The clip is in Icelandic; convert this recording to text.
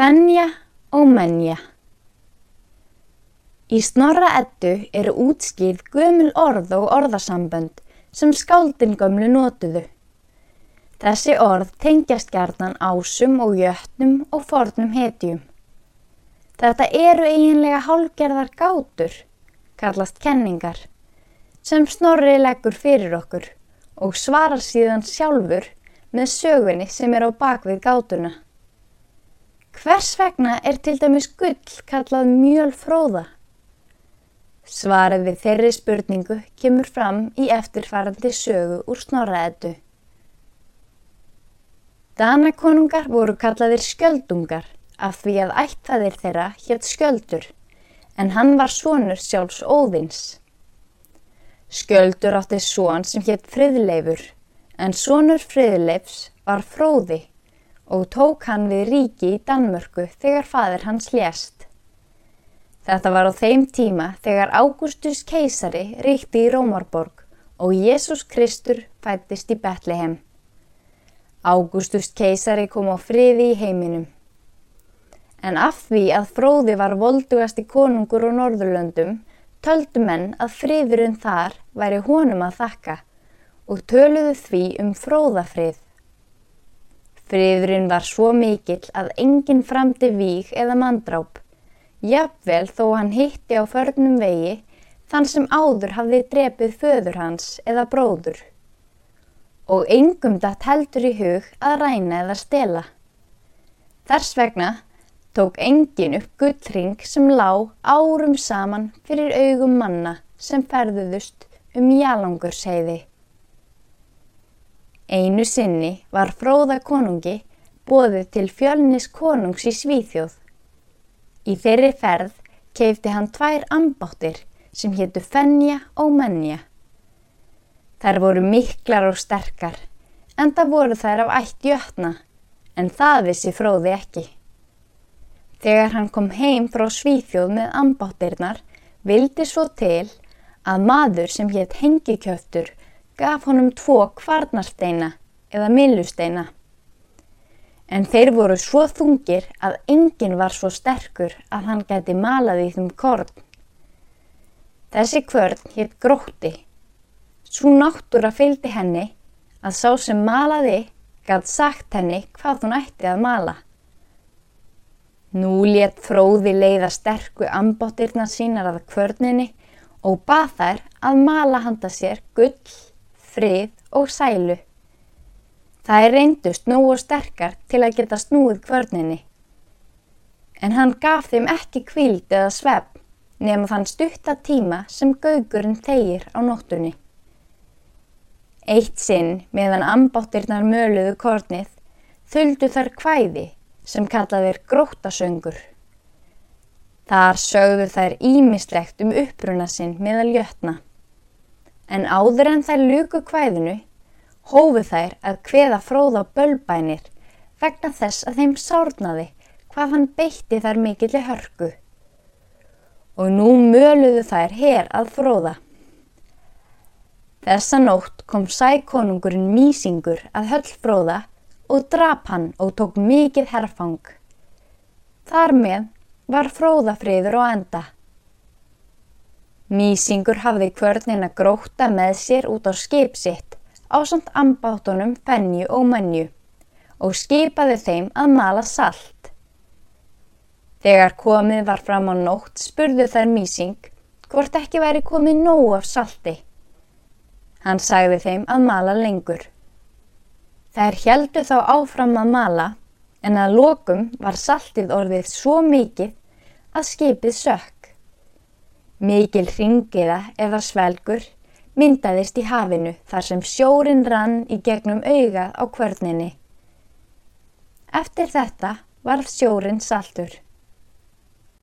Fenja og menja Í snorra ettu eru útskýrð gömul orð og orðasambönd sem skáldin gömlu notuðu. Þessi orð tengjast gjarnan ásum og jötnum og fornum hetjum. Þetta eru eiginlega hálgerðar gátur, kallast kenningar, sem snorri leggur fyrir okkur og svarar síðan sjálfur með sögunni sem er á bakvið gátuna. Hvers vegna er til dæmis gull kallað mjöl fróða? Svarið við þeirri spurningu kemur fram í eftirfarandi sögu úr snorraðetu. Danakonungar voru kallaðir skjöldungar af því að ættfæðir þeirra hétt skjöldur en hann var sonur sjálfs óðins. Skjöldur átti són sem hétt friðleifur en sonur friðleifs var fróði og tók hann við ríki í Danmörku þegar fadir hans lést. Þetta var á þeim tíma þegar Ágústus keisari ríkti í Rómarborg og Jésús Kristur fættist í Betlehem. Ágústus keisari kom á friði í heiminum. En af því að fróði var voldugasti konungur á Norðurlöndum, töldu menn að friðurinn þar væri honum að þakka og töluðu því um fróðafrið. Friðurinn var svo mikill að enginn framdi víg eða mandráp, jafnvel þó hann hitti á förnum vegi þann sem áður hafði drepið föður hans eða bróður. Og engum datt heldur í hug að ræna eða stela. Þess vegna tók engin upp gullring sem lá árum saman fyrir augum manna sem ferðuðust um jalangursheiði. Einu sinni var fróða konungi bóðið til fjölnis konungs í Svíþjóð. Í þeirri ferð keifti hann tvær ambáttir sem héttu Fenja og Menja. Þær voru miklar og sterkar, en það voru þær af ætt jötna, en það vissi fróði ekki. Þegar hann kom heim frá Svíþjóð með ambáttirnar, vildi svo til að maður sem hétt hengikjöftur gaf honum tvo kvarnarsteina eða millusteina. En þeir voru svo þungir að enginn var svo sterkur að hann gæti malað í þeim korn. Þessi kvörn hétt grótti. Svo náttúra fylgdi henni að sá sem malaði gæti sagt henni hvað hún ætti að mala. Nú létt fróði leiða sterku ambáttirna sínar að kvörninni og bað þær að mala handa sér gull frið og sælu. Það er reyndust nógu sterkar til að geta snúið kvörninni. En hann gaf þeim ekki kvíld eða svepp nema þann stutta tíma sem gaugurinn þegir á nóttunni. Eitt sinn meðan ambáttirnar möluðu kornið þöldu þar kvæði sem kallaðir gróttasöngur. Þar sögðu þær ímislegt um uppruna sinn meðal jötna en áður en þær luku kvæðinu hófu þær að kveða fróða bölbænir vegna þess að þeim sárnaði hvað hann beitti þær mikilli hörku. Og nú möluðu þær hér að fróða. Þessa nótt kom sækonungurinn Mísingur að höll fróða og drap hann og tók mikið herfang. Þar með var fróðafriður og enda. Mísingur hafði kvörnin að gróta með sér út á skip sitt á samt ambáttunum fennju og mannju og skipaði þeim að mala salt. Þegar komið var fram á nótt spurðu þær Mísing hvort ekki væri komið nógu af salti. Hann sagði þeim að mala lengur. Þær heldu þá áfram að mala en að lokum var saltið orðið svo mikið að skipið sökk. Mikil ringiða eða svelgur myndaðist í hafinu þar sem sjórin rann í gegnum augað á kvörninni. Eftir þetta varð sjórin saltur.